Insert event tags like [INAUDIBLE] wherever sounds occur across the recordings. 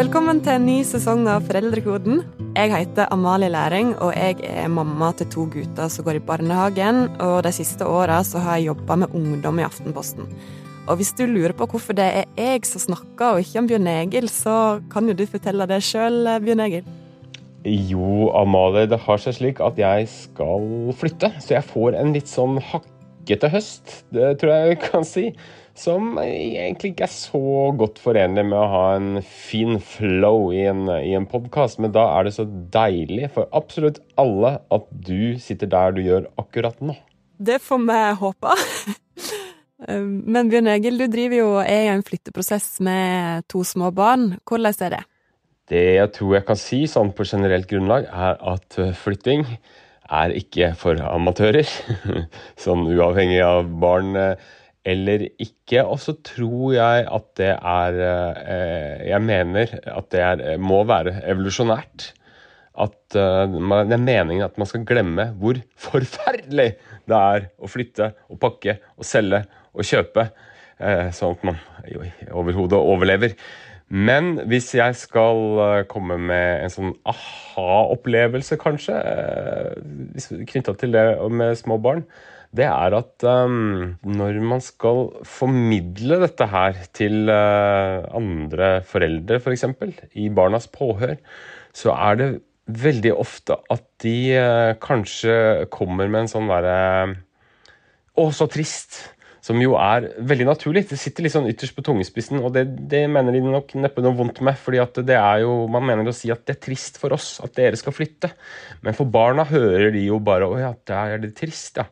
Velkommen til en ny sesong av Foreldrekoden. Jeg heter Amalie Læring, og jeg er mamma til to gutter som går i barnehagen. Og de siste åra har jeg jobba med ungdom i Aftenposten. Og hvis du lurer på hvorfor det er jeg som snakker, og ikke om Bjørn Egil, så kan jo du fortelle det sjøl, Bjørn Egil. Jo, Amalie, det har seg slik at jeg skal flytte, så jeg får en litt sånn hakkete høst. Det tror jeg jeg kan si som egentlig ikke er så godt forenlig med å ha en fin flow i en, i en podkast, men da er det så deilig for absolutt alle at du sitter der du gjør akkurat nå. Det får vi håpe. [LAUGHS] Men Bjørn Egil, du driver jo er i en flytteprosess med to små barn. Hvordan er det? Det jeg tror jeg kan si sånn på generelt grunnlag, er at flytting er ikke for amatører. [LAUGHS] sånn uavhengig av barn eller ikke. Og så tror jeg at det er eh, Jeg mener at det er, må være evolusjonært. At eh, det er meningen at man skal glemme hvor forferdelig det er å flytte og pakke og selge og kjøpe, eh, sånn at man overhodet overlever. Men hvis jeg skal komme med en sånn aha-opplevelse, kanskje, knytta til det med små barn, det er at um, når man skal formidle dette her til uh, andre foreldre, f.eks., for i barnas påhør, så er det veldig ofte at de uh, kanskje kommer med en sånn derre Å, så trist! Som jo er veldig naturlig. Det sitter litt sånn ytterst på tungespissen, og det, det mener de nok neppe noe vondt med. fordi at det er jo, Man mener å si at det er trist for oss at dere skal flytte. Men for barna hører de jo bare Å ja, der er det trist, ja.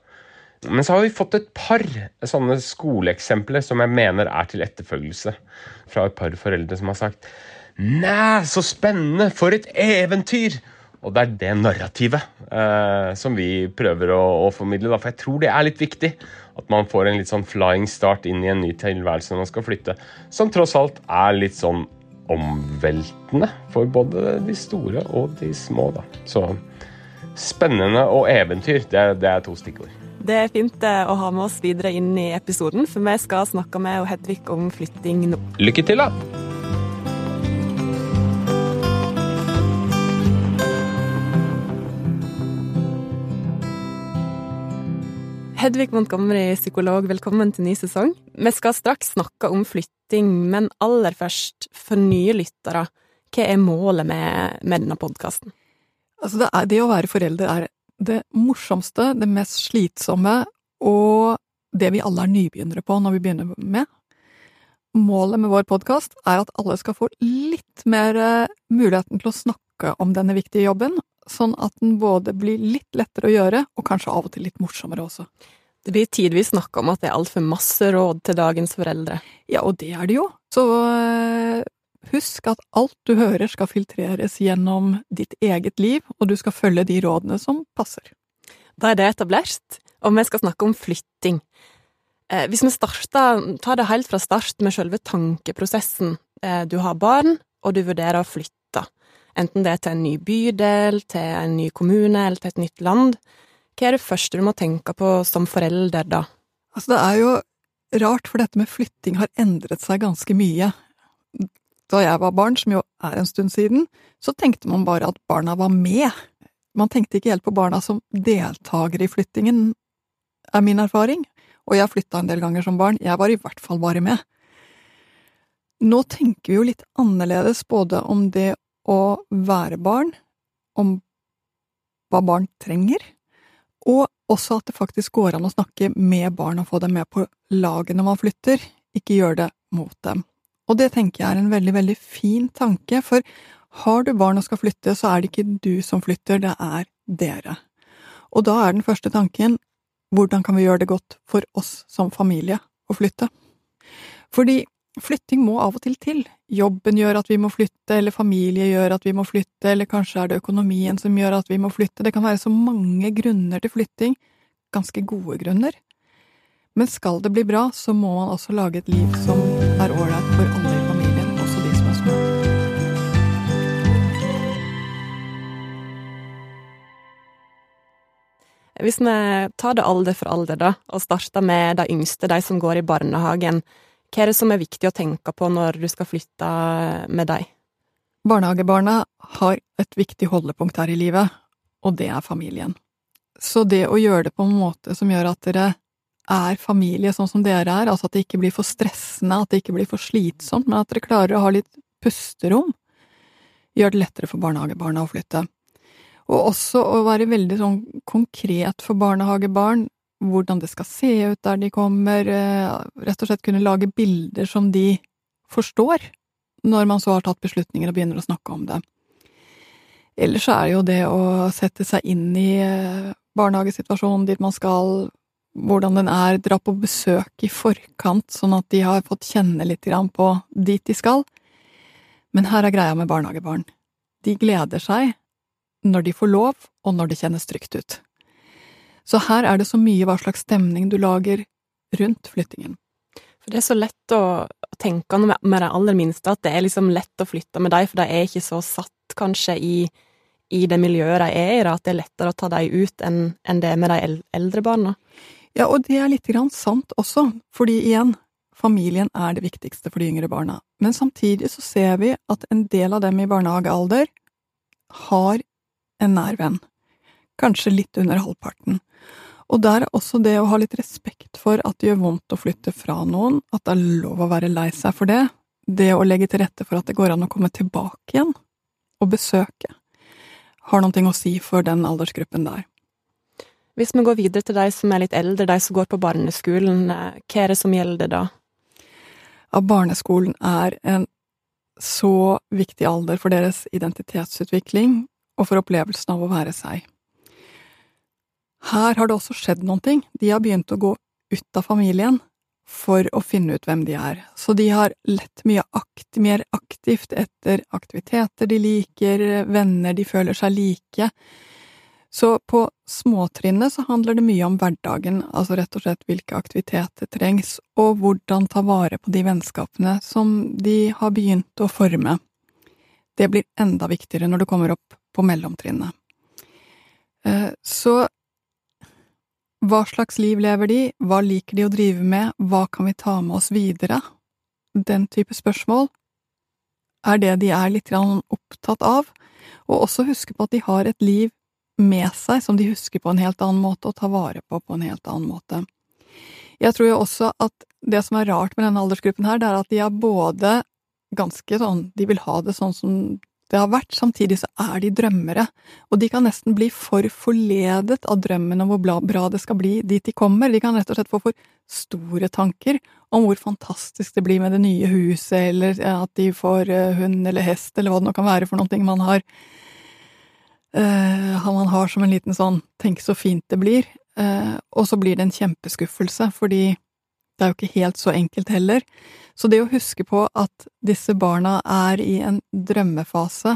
Men så har vi fått et par sånne skoleeksempler som jeg mener er til etterfølgelse. Fra et par foreldre som har sagt Næ, så spennende! For et eventyr! Og det er det narrativet eh, som vi prøver å, å formidle. Da. For jeg tror det er litt viktig at man får en litt sånn flying start inn i en ny tilværelse når man skal flytte. Som tross alt er litt sånn omveltende for både de store og de små. Da. Så spennende og eventyr, det, det er to stikkord. Det er fint eh, å ha med oss videre inn i episoden, for vi skal snakke med Hedvig om flytting nå. Lykke til, da! Hedvig Montgomery, psykolog, velkommen til ny sesong. Vi skal straks snakke om flytting, men aller først, for nye lyttere, hva er målet med, med denne podkasten? Altså det, er, det, å være forelder er det morsomste, det mest slitsomme og det vi alle er nybegynnere på når vi begynner med. Målet med vår podkast er at alle skal få litt mer eh, muligheten til å snakke om denne viktige jobben, sånn at den både blir litt lettere å gjøre, og kanskje av og til litt morsommere også. Det blir tidvis snakk om at det er altfor masse råd til dagens foreldre. Ja, og det er det jo. Så eh, Husk at alt du hører skal filtreres gjennom ditt eget liv, og du skal følge de rådene som passer. Da er det etablert, og vi skal snakke om flytting. Eh, hvis vi starter, tar det helt fra start med selve tankeprosessen. Eh, du har barn, og du vurderer å flytte. Enten det er til en ny bydel, til en ny kommune eller til et nytt land. Hva er det første du må tenke på som forelder da? Altså, det er jo rart, for dette med flytting har endret seg ganske mye da jeg var barn, som jo er en stund siden, så tenkte man bare at barna var med. Man tenkte ikke helt på barna som deltakere i flyttingen, er min erfaring, og jeg flytta en del ganger som barn, jeg var i hvert fall bare med. Nå tenker vi jo litt annerledes både om det å være barn, om hva barn trenger, og også at det faktisk går an å snakke med barn og få dem med på laget når man flytter, ikke gjøre det mot dem. Og det tenker jeg er en veldig, veldig fin tanke, for har du barn og skal flytte, så er det ikke du som flytter, det er dere. Og da er den første tanken hvordan kan vi gjøre det godt for oss som familie å flytte? Fordi flytting må av og til til. Jobben gjør at vi må flytte, eller familie gjør at vi må flytte, eller kanskje er det økonomien som gjør at vi må flytte. Det kan være så mange grunner til flytting, ganske gode grunner. Men skal det bli bra, så må man også lage et liv som er ålreit for alle i familien, også de som er små. Hvis vi tar det alder for alder, da, og starter med de yngste, de som går i barnehagen, hva er det som er viktig å tenke på når du skal flytte med dem? Barnehagebarna har et viktig holdepunkt her i livet, og det er familien. Så det å gjøre det på en måte som gjør at dere er familie sånn som dere er, altså at det ikke blir for stressende, at det ikke blir for slitsomt, men at dere klarer å ha litt pusterom, gjør det lettere for barnehagebarna å flytte. Og også å være veldig sånn konkret for barnehagebarn, hvordan det skal se ut der de kommer, eh, rett og slett kunne lage bilder som de forstår, når man så har tatt beslutninger og begynner å snakke om det. Ellers er det jo det å sette seg inn i eh, barnehagesituasjonen dit man skal, hvordan den er, dra på besøk i forkant, sånn at de har fått kjenne litt på dit de skal. Men her er greia med barnehagebarn. De gleder seg når de får lov, og når det kjennes trygt ut. Så her er det så mye hva slags stemning du lager rundt flyttingen. For det er så lett å tenke med de aller minste at det er liksom lett å flytte med dem, for de er ikke så satt kanskje i i det miljøet de er i, at det er lettere å ta dem ut enn, det med de eldre barna. Ja, og det er litt grann sant også, fordi igjen, familien er det viktigste for de yngre barna. Men samtidig så ser vi at en del av dem i barnehagealder har en nær venn. Kanskje litt under halvparten. Og der er også det å ha litt respekt for at det gjør vondt å flytte fra noen, at det er lov å være lei seg for det, det å legge til rette for at det går an å komme tilbake igjen og besøke har noe å si for den aldersgruppen der. Hvis vi går videre til de som er litt eldre, de som går på barneskolen, eh, hva er det som gjelder da? Ja, barneskolen er en så viktig alder for deres identitetsutvikling og for opplevelsen av å være seg. Her har det også skjedd noen ting. De har begynt å gå ut av familien for å finne ut hvem de er. Så de har lett mye akt, mer aktivt etter aktiviteter de liker, venner de føler seg like. Så på småtrinnet så handler det mye om hverdagen, altså rett og slett hvilke aktiviteter trengs, og hvordan ta vare på de vennskapene som de har begynt å forme. Det blir enda viktigere når du kommer opp på mellomtrinnet. Eh, så hva slags liv lever de, hva liker de å drive med, hva kan vi ta med oss videre? Den type spørsmål er det de er litt opptatt av, og også huske på at de har et liv med seg som de husker på en helt annen måte, og tar vare på på en helt annen måte. Jeg tror jo også at det som er rart med denne aldersgruppen her, det er at de er både ganske sånn, de vil ha det sånn som det har vært, samtidig så er de drømmere, og de kan nesten bli for forledet av drømmen om hvor bra det skal bli dit de kommer, de kan rett og slett få for store tanker om hvor fantastisk det blir med det nye huset, eller at de får eh, hund eller hest, eller hva det nå kan være for noe man har uh, man har som en liten sånn tenk så fint det blir, uh, og så blir det en kjempeskuffelse, fordi det er jo ikke helt så enkelt heller. Så det å huske på at disse barna er i en drømmefase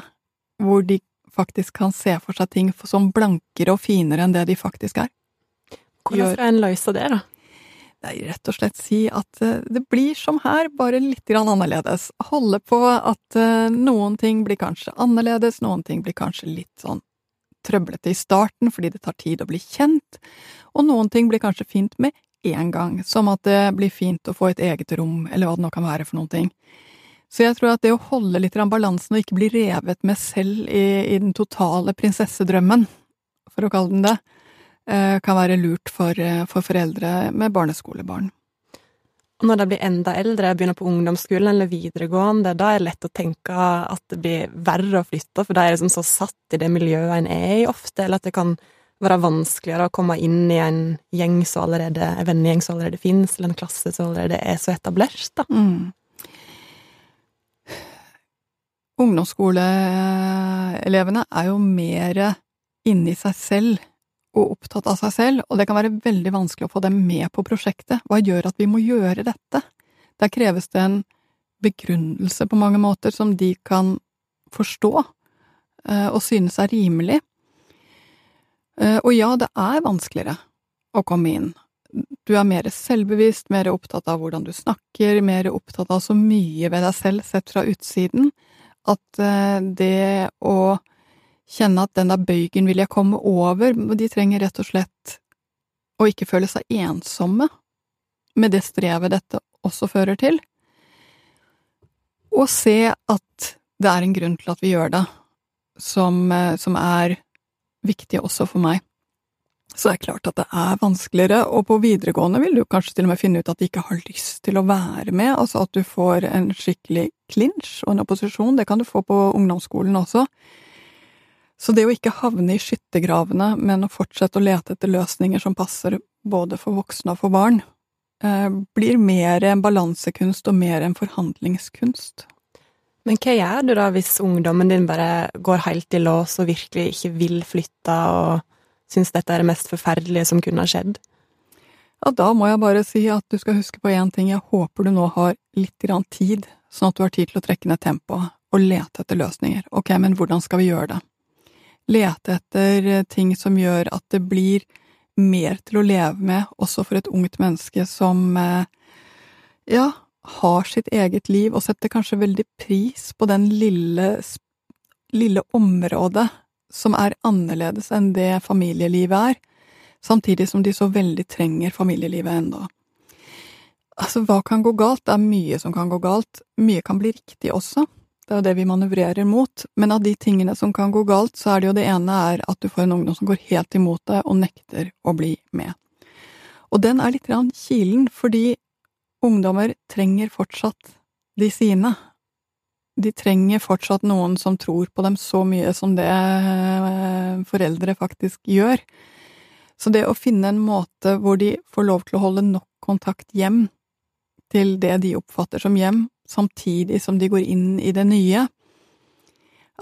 hvor de faktisk kan se for seg ting som blankere og finere enn det de faktisk er. Hvordan skal en løse det, da? Nei, rett og slett si at eh, det blir som her, bare litt grann annerledes. Holde på at eh, noen ting blir kanskje annerledes, noen ting blir kanskje litt sånn trøblete i starten fordi det tar tid å bli kjent, og noen ting blir kanskje fint med én gang, som at det blir fint å få et eget rom, eller hva det nå kan være for noen ting. Så jeg tror at det å holde litt balansen og ikke bli revet med selv i, i den totale prinsessedrømmen, for å kalle den det, eh, kan være lurt for, eh, for foreldre med barneskolebarn. Når de blir enda eldre, begynner på ungdomsskolen eller videregående, da er det lett å tenke at det blir verre å flytte, for da er liksom så satt i det miljøet en er i ofte, eller at det kan være vanskeligere å komme inn i en gjeng som allerede, en vennegjeng som allerede finnes, eller en klasse som allerede er så etablert, da. Mm. Ungdomsskoleelevene er jo mer inni seg selv og opptatt av seg selv, og det kan være veldig vanskelig å få dem med på prosjektet. Hva gjør at vi må gjøre dette? Der kreves det en begrunnelse på mange måter som de kan forstå eh, og synes er rimelig. Eh, og ja, det er vanskeligere å komme inn. Du er mer selvbevisst, mer opptatt av hvordan du snakker, mer opptatt av så mye ved deg selv sett fra utsiden, at eh, det å kjenne at den der bøygen vil jeg komme over, de trenger rett og slett å ikke føle seg ensomme med det strevet dette også fører til, og se at det er en grunn til at vi gjør det, som, eh, som er viktig også for meg. Så det er klart at det er vanskeligere, og på videregående vil du kanskje til og med finne ut at de ikke har lyst til å være med, altså at du får en skikkelig clinch og en opposisjon, det kan du få på ungdomsskolen også. Så det å ikke havne i skyttergravene, men å fortsette å lete etter løsninger som passer både for voksne og for barn, eh, blir mer en balansekunst og mer en forhandlingskunst. Men hva gjør du da hvis ungdommen din bare går helt i lås og virkelig ikke vil flytte og syns dette er det mest forferdelige som kunne ha skjedd? Ja, da må jeg bare si at du skal huske på én ting, jeg håper du nå har litt grann tid, sånn at du har tid til å trekke ned tempoet og lete etter løsninger. Ok, men hvordan skal vi gjøre det? Lete etter eh, ting som gjør at det blir mer til å leve med, også for et ungt menneske som, eh, ja, har sitt eget liv og setter kanskje veldig pris på den lille, lille området som er annerledes enn det familielivet er, samtidig som de så veldig trenger familielivet ennå. Altså, hva kan gå galt? Det er mye som kan gå galt. Mye kan bli riktig også. Det er jo det vi manøvrerer mot. Men av de tingene som kan gå galt, så er det jo det ene er at du får en ungdom som går helt imot deg og nekter å bli med. Og den er litt kilen, fordi ungdommer trenger fortsatt de sine de trenger fortsatt noen som tror på dem så mye som det eh, foreldre faktisk gjør. Så det å finne en måte hvor de får lov til å holde nok kontakt hjem til det de oppfatter som hjem, samtidig som de går inn i det nye,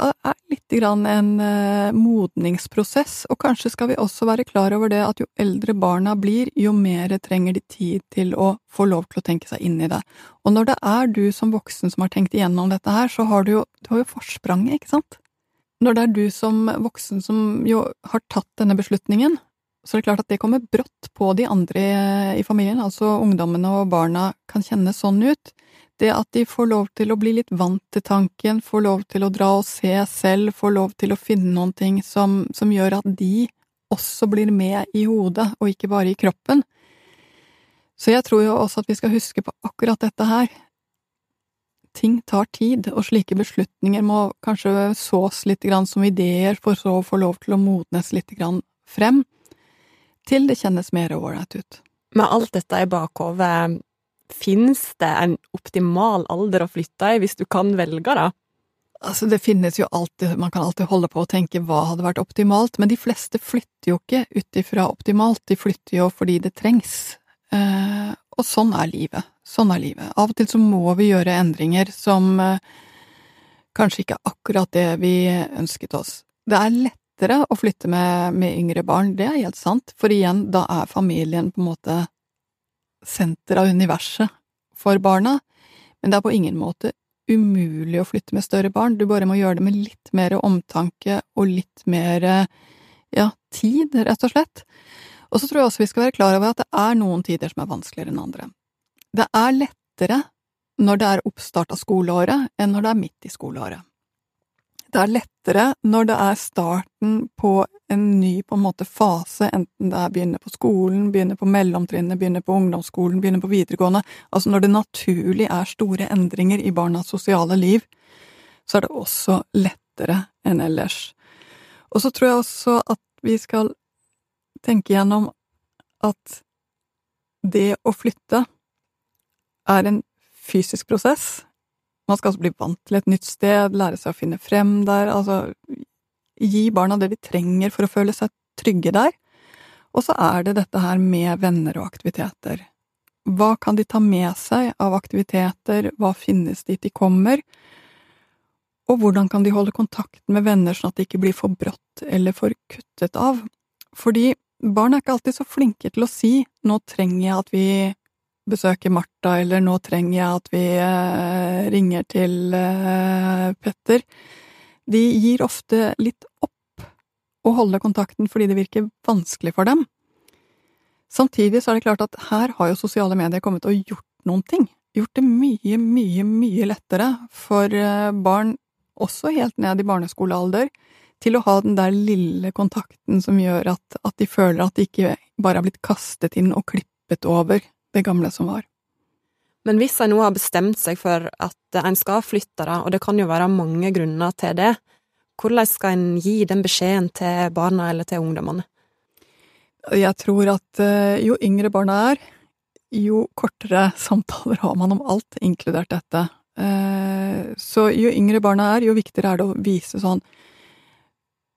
er litt grann en eh, modningsprosess, og kanskje skal vi også være klar over det at jo eldre barna blir, jo mer trenger de tid til å få lov til å tenke seg inn i det. Og når det er du som voksen som har tenkt igjennom dette her, så har du jo, du har jo forspranget, ikke sant? Når det er du som voksen som jo har tatt denne beslutningen, så er det klart at det kommer brått på de andre i familien, altså ungdommene og barna kan kjenne sånn ut. Det at de får lov til å bli litt vant til tanken, får lov til å dra og se selv, får lov til å finne noen ting som, som gjør at de også blir med i hodet, og ikke bare i kroppen. Så jeg tror jo også at vi skal huske på akkurat dette her. Ting tar tid, og slike beslutninger må kanskje sås litt grann som ideer, for så å få lov til å modnes litt grann frem, til det kjennes mer ålreit ut. Med alt dette i bakhovet, Fins det en optimal alder å flytte i, hvis du kan velge, da? Altså, det finnes jo alltid, man kan alltid holde på og tenke hva hadde vært optimalt, men de fleste flytter jo ikke ut ifra optimalt, de flytter jo fordi det trengs. Eh, og sånn er livet. Sånn er livet. Av og til så må vi gjøre endringer som eh, kanskje ikke er akkurat det vi ønsket oss. Det er lettere å flytte med, med yngre barn, det er helt sant, for igjen, da er familien på en måte senter av universet for barna, men det er på ingen måte umulig å flytte med større barn, du bare må gjøre det med litt mer omtanke og litt mer, ja, tid, rett og slett. Og så tror jeg også vi skal være klar over at det er noen tider som er vanskeligere enn andre. Det er lettere når det er oppstart av skoleåret enn når det er midt i skoleåret. Det er lettere når det er starten på en ny på en måte fase, enten det er begynne på skolen, begynne på mellomtrinnet, begynne på ungdomsskolen, begynne på videregående, altså når det naturlig er store endringer i barnas sosiale liv, så er det også lettere enn ellers. Og så tror jeg også at vi skal tenke gjennom at det å flytte er en fysisk prosess, man skal altså bli vant til et nytt sted, lære seg å finne frem der, altså gi barna det de trenger for å føle seg trygge der. Og så er det dette her med venner og aktiviteter. Hva kan de ta med seg av aktiviteter, hva finnes dit de kommer, og hvordan kan de holde kontakten med venner sånn at det ikke blir for brått eller for kuttet av? Fordi barn er ikke alltid så flinke til å si nå trenger jeg at vi besøker Martha, eller nå trenger jeg at vi eh, ringer til eh, Petter. De gir ofte litt opp å holde kontakten fordi det virker vanskelig for dem. Samtidig så er det klart at her har jo sosiale medier kommet og gjort noen ting. Gjort det mye, mye, mye lettere for eh, barn, også helt ned i barneskolealder, til å ha den der lille kontakten som gjør at, at de føler at de ikke bare har blitt kastet inn og klippet over det gamle som var. Men hvis en nå har bestemt seg for at en skal flytte, da, og det kan jo være mange grunner til det, hvordan skal en gi den beskjeden til barna eller til ungdommene? Jeg tror at eh, jo yngre barna er, jo kortere [LAUGHS] samtaler har man om alt, inkludert dette. Eh, så jo yngre barna er, jo viktigere er det å vise sånn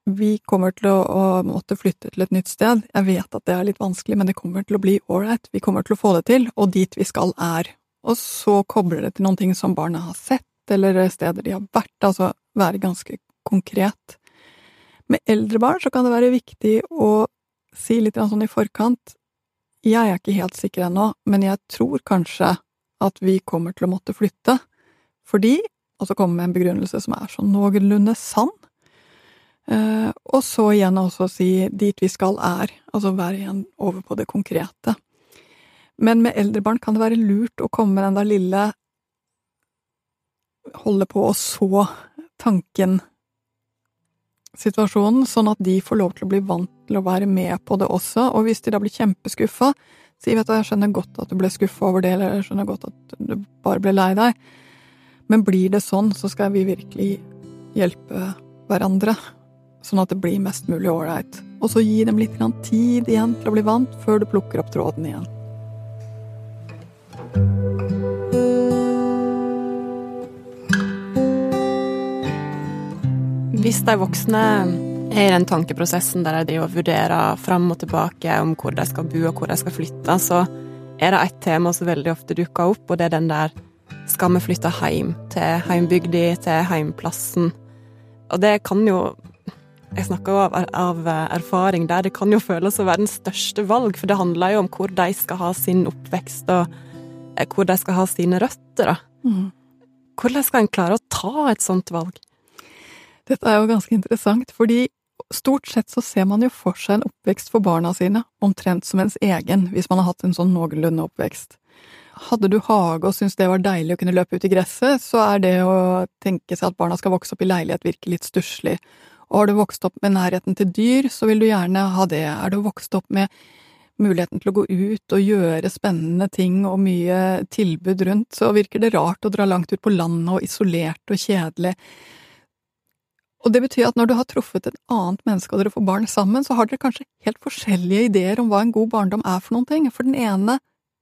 vi kommer til å, å, måtte flytte til et nytt sted. Jeg vet at det er litt vanskelig, men det kommer til å bli ålreit. Vi kommer til å få det til, og dit vi skal er og så kobler det til noen ting som barna har sett, eller steder de har vært, altså være ganske konkret. Med eldre barn så kan det være viktig å si litt sånn i forkant Jeg er ikke helt sikker ennå, men jeg tror kanskje at vi kommer til å måtte flytte, fordi Og så komme med en begrunnelse som er sånn noenlunde sann. Eh, og så igjen også si dit vi skal er, altså være igjen over på det konkrete. Men med eldre barn kan det være lurt å komme med den der lille Holde på å så tanken situasjonen, sånn at de får lov til å bli vant til å være med på det også, og hvis de da blir kjempeskuffa, si vet du, jeg skjønner godt at du ble skuffa over det, eller jeg skjønner godt at du bare ble lei deg, men blir det sånn, så skal vi virkelig hjelpe hverandre, sånn at det blir mest mulig ålreit, og så gi dem litt tid igjen til å bli vant, før du plukker opp tråden igjen. Hvis de voksne er i den tankeprosessen der de vurderer fram og tilbake om hvor de skal bo og hvor de skal flytte, så er det ett tema som veldig ofte dukker opp, og det er den der skal vi flytte hjem til heimbygda, til heimplassen? Og det kan jo Jeg snakker jo av, av, erfaring der, det kan jo føles å være den største valg, for det handler jo om hvor de skal ha sin oppvekst, og eh, hvor de skal ha sine røtter, da. Mm. Hvordan skal en klare å ta et sånt valg? Dette er jo ganske interessant, fordi stort sett så ser man jo for seg en oppvekst for barna sine, omtrent som ens egen, hvis man har hatt en sånn noenlunde oppvekst. Hadde du hage og syntes det var deilig å kunne løpe ut i gresset, så er det å tenke seg at barna skal vokse opp i leilighet virke litt stusslig. Og har du vokst opp med nærheten til dyr, så vil du gjerne ha det. Er du vokst opp med muligheten til å gå ut og gjøre spennende ting og mye tilbud rundt, så virker det rart å dra langt ut på landet og isolert og kjedelig. Og det betyr at når du har truffet et annet menneske og dere får barn sammen, så har dere kanskje helt forskjellige ideer om hva en god barndom er for noen ting. For den ene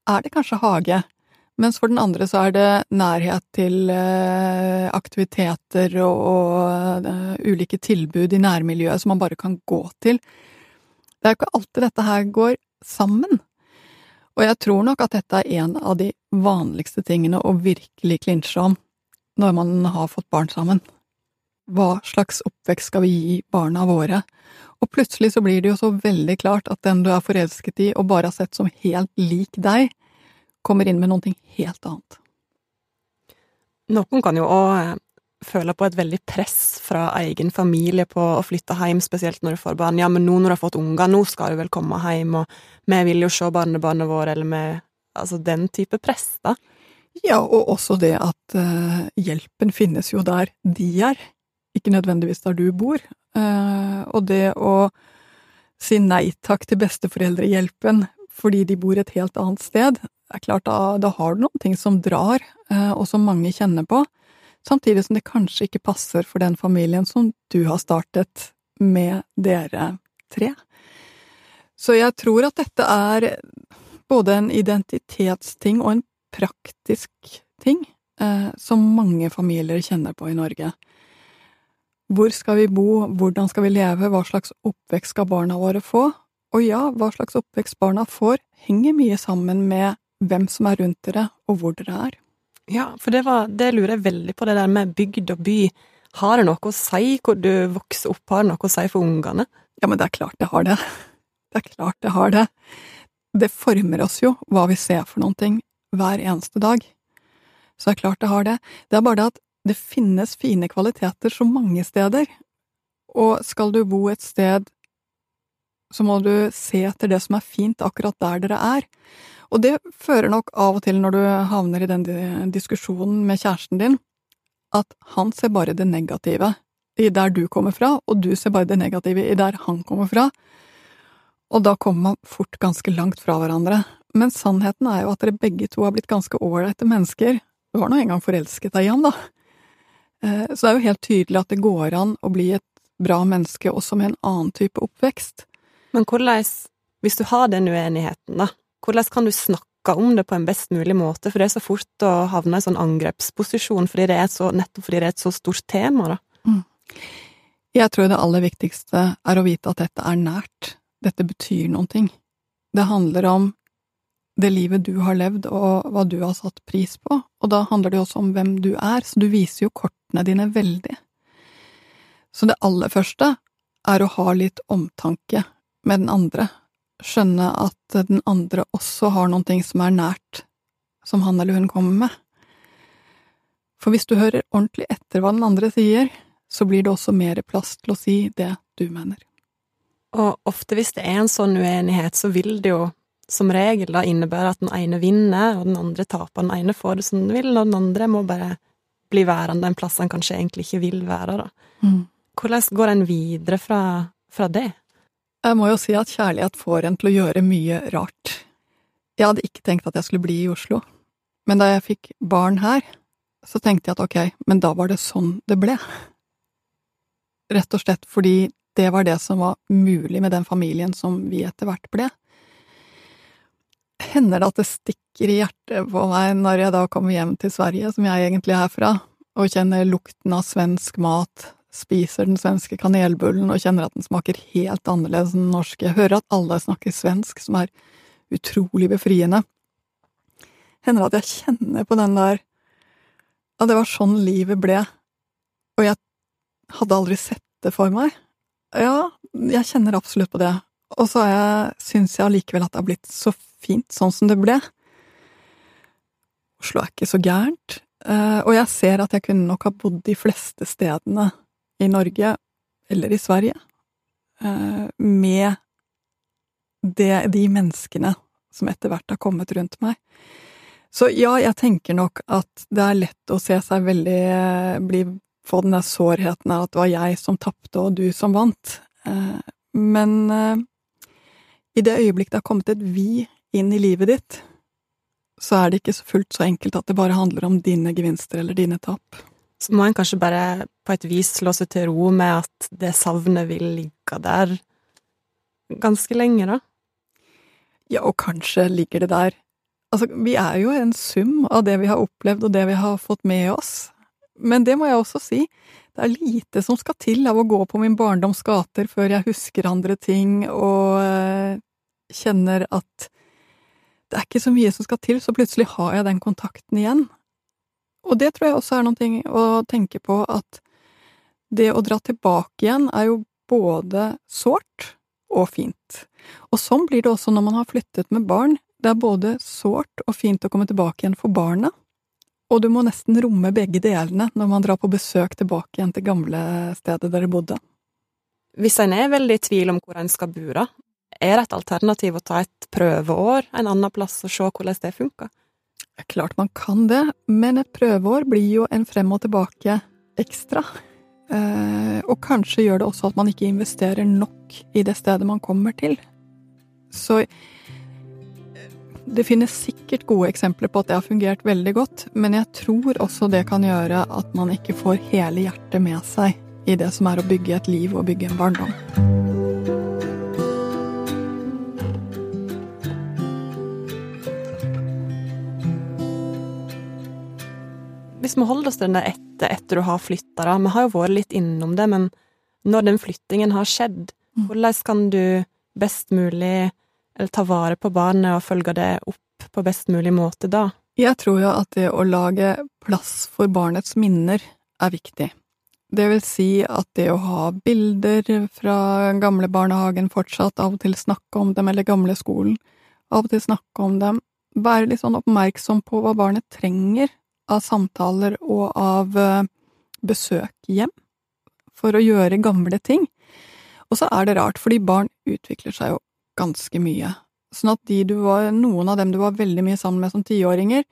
er det kanskje hage, mens for den andre så er det nærhet til eh, aktiviteter og, uh, ulike tilbud i nærmiljøet som man bare kan gå til. Det er jo ikke alltid dette her går sammen. Og jeg tror nok at dette er en av de vanligste tingene å virkelig klinsje om når man har fått barn sammen hva slags oppvekst skal vi gi barna våre? Og plutselig så blir det jo så veldig klart at den du er forelsket i og bare har sett som helt lik deg, kommer inn med noe helt annet. Noen kan jo òg føle på et veldig press fra egen familie på å flytte hjem, spesielt når du får barn. Ja, men nå når du har fått unger, nå skal du vel komme hjem, og vi vil jo se barnebarnet vårt, eller med Altså den type press, da. Ja, og også det at uh, hjelpen finnes jo der de er ikke nødvendigvis der du bor. Uh, og det å si nei takk til besteforeldrehjelpen fordi de bor et helt annet sted, det er klart da, da har du noen ting som drar, uh, og som mange kjenner på, samtidig som det kanskje ikke passer for den familien som du har startet med dere tre. Så jeg tror at dette er både en identitetsting og en praktisk ting eh, som mange familier kjenner på i Norge. Hvor skal vi bo, hvordan skal vi leve, hva slags oppvekst skal barna våre få? Og ja, hva slags oppvekst barna får, henger mye sammen med hvem som er rundt dere, og hvor dere er. Ja, for det, var, det lurer jeg veldig på, det der med bygd og by. Har det noe å si hvor du vokser opp, har det noe å si for ungene? Ja, men det er klart det har det. Det er klart det har det. Det former oss jo hva vi ser for noen ting hver eneste dag. Så det er klart det har det. Det er bare det at det finnes fine kvaliteter så mange steder, og skal du bo et sted, så må du se etter det som er fint akkurat der dere er. Og det fører nok av og til, når du havner i den diskusjonen med kjæresten din, at han ser bare det negative i der du kommer fra, og du ser bare det negative i der han kommer fra. Og da kommer man fort ganske langt fra hverandre. Men sannheten er jo at dere begge to har blitt ganske ålreite mennesker. Du har nå engang forelsket deg i ham, da. Eh, så det er jo helt tydelig at det går an å bli et bra menneske også med en annen type oppvekst. Men hvordan, hvis du har den uenigheten, da, hvordan kan du snakke om det på en best mulig måte, for det er så fort å havne i sånn angrepsposisjon fordi så, nettopp fordi det er et så stort tema, da. Mm. Jeg tror det aller viktigste er å vite at dette er nært, dette betyr noen ting. Det handler om det livet du har levd og hva du har satt pris på, og da handler det også om hvem du er, så du viser jo kortene dine veldig. Så det aller første er å ha litt omtanke med den andre, skjønne at den andre også har noen ting som er nært, som han eller hun kommer med. For hvis du hører ordentlig etter hva den andre sier, så blir det også mer plass til å si det du mener. Og ofte hvis det er en sånn uenighet, så vil det jo som regel da innebære at den ene vinner, og den andre taper. Den ene får det som den vil, og den andre må bare bli værende en plass han kanskje egentlig ikke vil være, da. Mm. Hvordan går en videre fra, fra det? Jeg må jo si at kjærlighet får en til å gjøre mye rart. Jeg hadde ikke tenkt at jeg skulle bli i Oslo, men da jeg fikk barn her, så tenkte jeg at ok, men da var det sånn det ble. Rett og slett fordi det var det som var mulig med den familien som vi etter hvert ble. Hender det at det stikker i hjertet på meg når jeg da kommer hjem til Sverige, som jeg egentlig er fra, og kjenner lukten av svensk mat, spiser den svenske kanelbullen og kjenner at den smaker helt annerledes enn den norske. Jeg hører at alle snakker svensk, som er utrolig befriende. Hender at jeg kjenner på den der at det var sånn livet ble, og jeg hadde aldri sett det for meg. Ja, jeg kjenner absolutt på det, og så syns jeg allikevel at det har blitt så fint sånn som det ble. Oslo er ikke så gærent, eh, og jeg ser at jeg kunne nok ha bodd de fleste stedene i Norge, eller i Sverige, eh, med det, de menneskene som etter hvert har kommet rundt meg. Så ja, jeg tenker nok at det er lett å se seg veldig eh, bli, få den der sårheten av at det var jeg som tapte og du som vant. Eh, men i det øyeblikk det har kommet et vi inn i livet ditt, så er det ikke fullt så enkelt at det bare handler om dine gevinster eller dine tap så må en kanskje bare på et vis slå seg til ro med at det savnet vil ligge der ganske lenge, da. Ja, og kanskje ligger det der Altså, vi er jo en sum av det vi har opplevd og det vi har fått med oss. Men det må jeg også si, det er lite som skal til av å gå på min barndoms gater før jeg husker andre ting og øh, kjenner at det er ikke så mye som skal til, så plutselig har jeg den kontakten igjen. Og det tror jeg også er noe å tenke på, at det å dra tilbake igjen er jo både sårt og fint. Og sånn blir det også når man har flyttet med barn. Det er både sårt og fint å komme tilbake igjen for barna, og du må nesten romme begge delene når man drar på besøk tilbake igjen til gamle stedet der dere bodde. Hvis en er veldig i tvil om hvor en skal bo, da, er det et alternativ å ta et prøveår en annen plass og se hvordan det funker? Klart man kan det, men et prøveår blir jo en frem og tilbake ekstra. Eh, og kanskje gjør det også at man ikke investerer nok i det stedet man kommer til. Så det finnes sikkert gode eksempler på at det har fungert veldig godt, men jeg tror også det kan gjøre at man ikke får hele hjertet med seg i det som er å bygge et liv og bygge en barndom. Hvis vi holder oss til den etter, etter du har flytta, da. Vi har jo vært litt innom det, men når den flyttingen har skjedd, mm. hvordan kan du best mulig eller ta vare på barnet og følge det opp på best mulig måte da? Jeg tror jo at det å lage plass for barnets minner er viktig. Det vil si at det å ha bilder fra gamle barnehagen fortsatt, av og til snakke om dem, eller gamle skolen, av og til snakke om dem, være litt sånn oppmerksom på hva barnet trenger av samtaler og av eh, besøk hjem for å gjøre gamle ting. Og så er det rart, fordi barn utvikler seg jo ganske mye. Sånn at var, noen av dem du var veldig mye sammen med som tiåringer,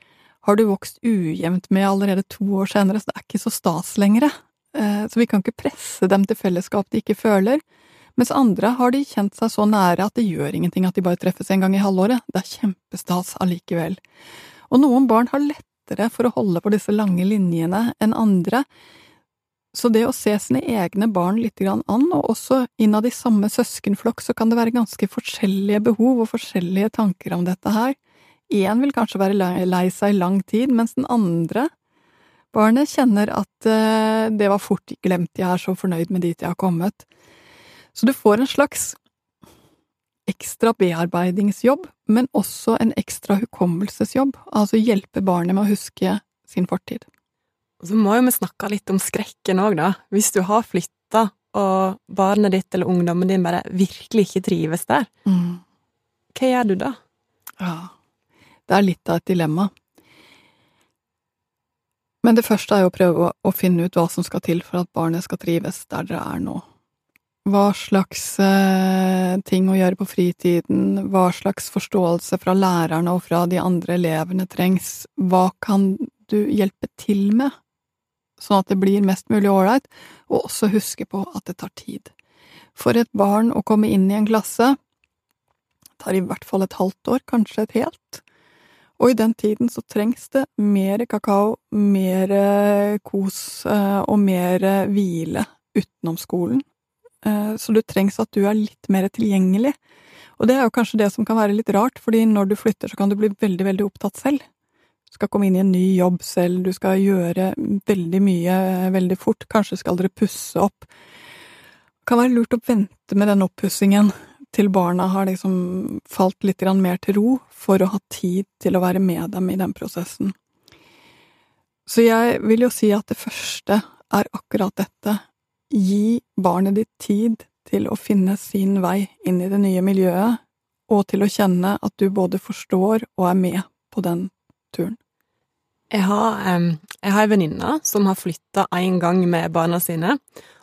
har du vokst ujevnt med allerede to år senere, så det er ikke så stas lenger. Eh, så vi kan ikke presse dem til fellesskap de ikke føler, Mens andre har de kjent seg så nære at det gjør ingenting at de bare treffes en gang i halvåret. Det er kjempestas allikevel. Og noen barn har lettere for å holde på disse lange linjene enn andre, så det å se sine egne barn litt an, og også innad i samme søskenflokk, så kan det være ganske forskjellige behov og forskjellige tanker om dette her. Én vil kanskje være lei seg i lang tid, mens den andre barnet kjenner at uh, det var fort glemt, jeg er så fornøyd med dit jeg har kommet. Så du får en slags ekstra bearbeidingsjobb, men også en ekstra hukommelsesjobb, altså hjelpe barnet med å huske sin fortid. Så må jo vi snakke litt om skrekken òg, da. Hvis du har flytta, og barnet ditt eller ungdommen din bare virkelig ikke trives der, mm. hva gjør du da? Ja, det er litt av et dilemma. Men det første er jo å prøve å finne ut hva som skal til for at barnet skal trives der dere er nå. Hva slags eh, ting å gjøre på fritiden, hva slags forståelse fra lærerne og fra de andre elevene trengs, hva kan du hjelpe til med sånn at det blir mest mulig ålreit, og også huske på at det tar tid. For et barn å komme inn i en klasse tar i hvert fall et halvt år, kanskje et helt. Og i den tiden så trengs det mer kakao, mer kos eh, og mer hvile utenom skolen. Eh, så det trengs at du er litt mer tilgjengelig. Og det er jo kanskje det som kan være litt rart, fordi når du flytter så kan du bli veldig, veldig opptatt selv Du skal komme inn i en ny jobb selv, du skal gjøre veldig mye veldig fort, kanskje skal dere pusse opp. Det kan være lurt å vente med den oppussingen til barna har liksom falt litt mer til ro, for å ha tid til å være med dem i den prosessen. Så jeg vil jo si at det første er akkurat dette. Gi barnet ditt tid til å finne sin vei inn i det nye miljøet, og til å kjenne at du både forstår og er med på den turen? Jeg har, jeg har en venninne som har flytta én gang med barna sine,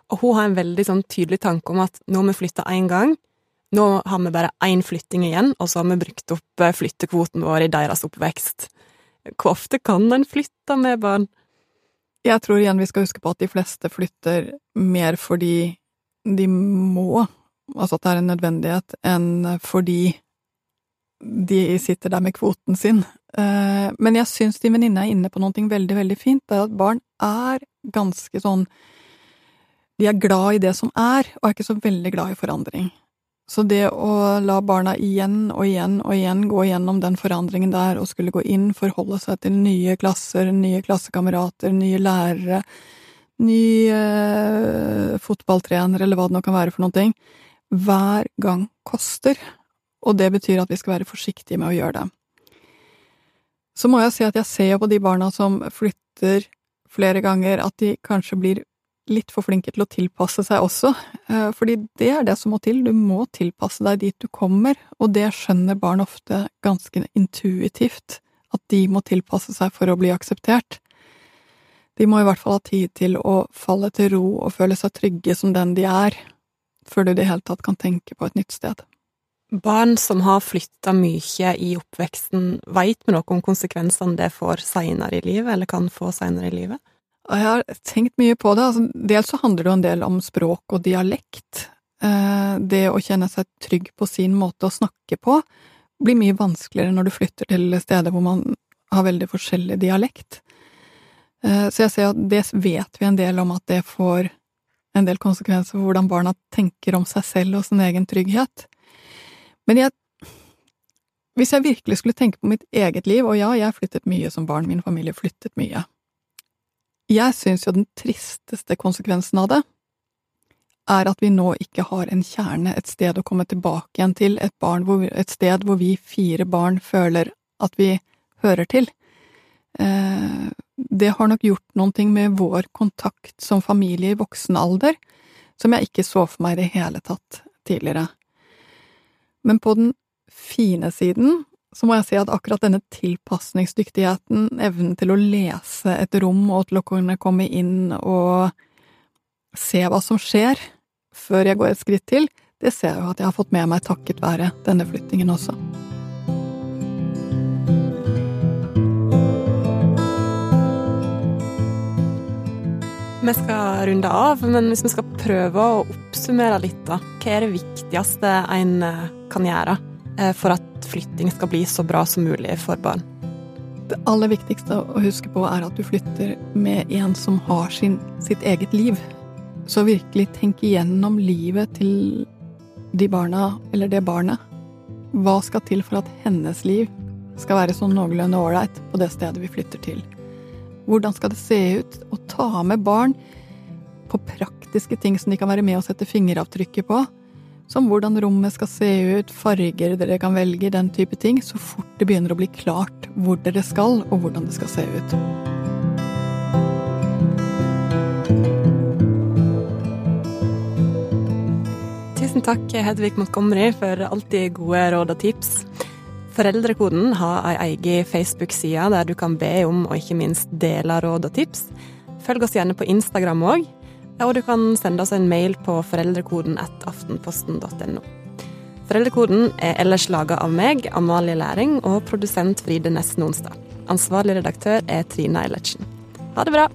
og hun har en veldig sånn tydelig tanke om at nå har vi flytta én gang, nå har vi bare én flytting igjen, og så har vi brukt opp eh, flyttekvoten vår i deres oppvekst. Hvor ofte kan en flytte med barn? Jeg tror igjen vi skal huske på at de fleste flytter mer fordi de må, altså at det er en nødvendighet, enn fordi de sitter der med kvoten sin. Eh, men jeg syns din venninne er inne på noe veldig, veldig fint. Det er at barn er ganske sånn De er glad i det som er, og er ikke så veldig glad i forandring. Så det å la barna igjen og igjen og igjen gå gjennom den forandringen der, og skulle gå inn, forholde seg til nye klasser, nye klassekamerater, nye lærere, ny eh, fotballtrener, eller hva det nå kan være for noen ting, hver gang koster og det betyr at vi skal være forsiktige med å gjøre det. Så må jeg si at jeg ser på de barna som flytter flere ganger, at de kanskje blir litt for flinke til å tilpasse seg også, eh, fordi det er det som må til, du må tilpasse deg dit du kommer, og det skjønner barn ofte ganske intuitivt, at de må tilpasse seg for å bli akseptert. De må i hvert fall ha tid til å falle til ro og føle seg trygge som den de er, før du i det hele tatt kan tenke på et nytt sted. Barn som har flytta mye i oppveksten, veit vi noe om konsekvensene det får seinere i livet, eller kan få seinere i livet? Jeg har tenkt mye på det. Altså, dels så handler det jo en del om språk og dialekt. Eh, det å kjenne seg trygg på sin måte å snakke på blir mye vanskeligere når du flytter til steder hvor man har veldig forskjellig dialekt. Eh, så jeg ser at det vet vi en del om at det får en del konsekvenser for hvordan barna tenker om seg selv og sin egen trygghet. Men jeg Hvis jeg virkelig skulle tenke på mitt eget liv, og ja, jeg flyttet mye som barn, min familie flyttet mye Jeg syns jo den tristeste konsekvensen av det er at vi nå ikke har en kjerne, et sted å komme tilbake igjen til, et, hvor, et sted hvor vi fire barn føler at vi hører til. Eh, det har nok gjort noe med vår kontakt som familie i voksen alder, som jeg ikke så for meg i det hele tatt tidligere. Men på den fine siden så må jeg si at akkurat denne tilpasningsdyktigheten, evnen til å lese et rom og til å kunne komme inn og se hva som skjer, før jeg går et skritt til, det ser jeg jo at jeg har fått med meg takket være denne flyttingen også. Vi skal runde av, men hvis vi skal prøve å oppsummere litt, da. Hva er det viktigste en kan gjøre for at flytting skal bli så bra som mulig for barn? Det aller viktigste å huske på er at du flytter med en som har sin, sitt eget liv. Så virkelig tenk igjennom livet til de barna, eller det barnet. Hva skal til for at hennes liv skal være sånn noenlunde ålreit på det stedet vi flytter til? Hvordan skal det se ut å ta med barn på praktiske ting som de kan være med og sette fingeravtrykket på? Som hvordan rommet skal se ut, farger dere kan velge, den type ting, så fort det begynner å bli klart hvor dere skal, og hvordan det skal se ut. Tusen takk, Hedvig Montgomery, for alltid gode råd og tips. Foreldrekoden har ei egen Facebook-side der du kan be om og ikke minst dele råd og tips. Følg oss gjerne på Instagram òg, og du kan sende oss en mail på foreldrekoden at aftenposten.no. Foreldrekoden er ellers laga av meg, Amalie Læring, og produsent Fride Nesten Onsdag. Ansvarlig redaktør er Trina Eilertsen. Ha det bra!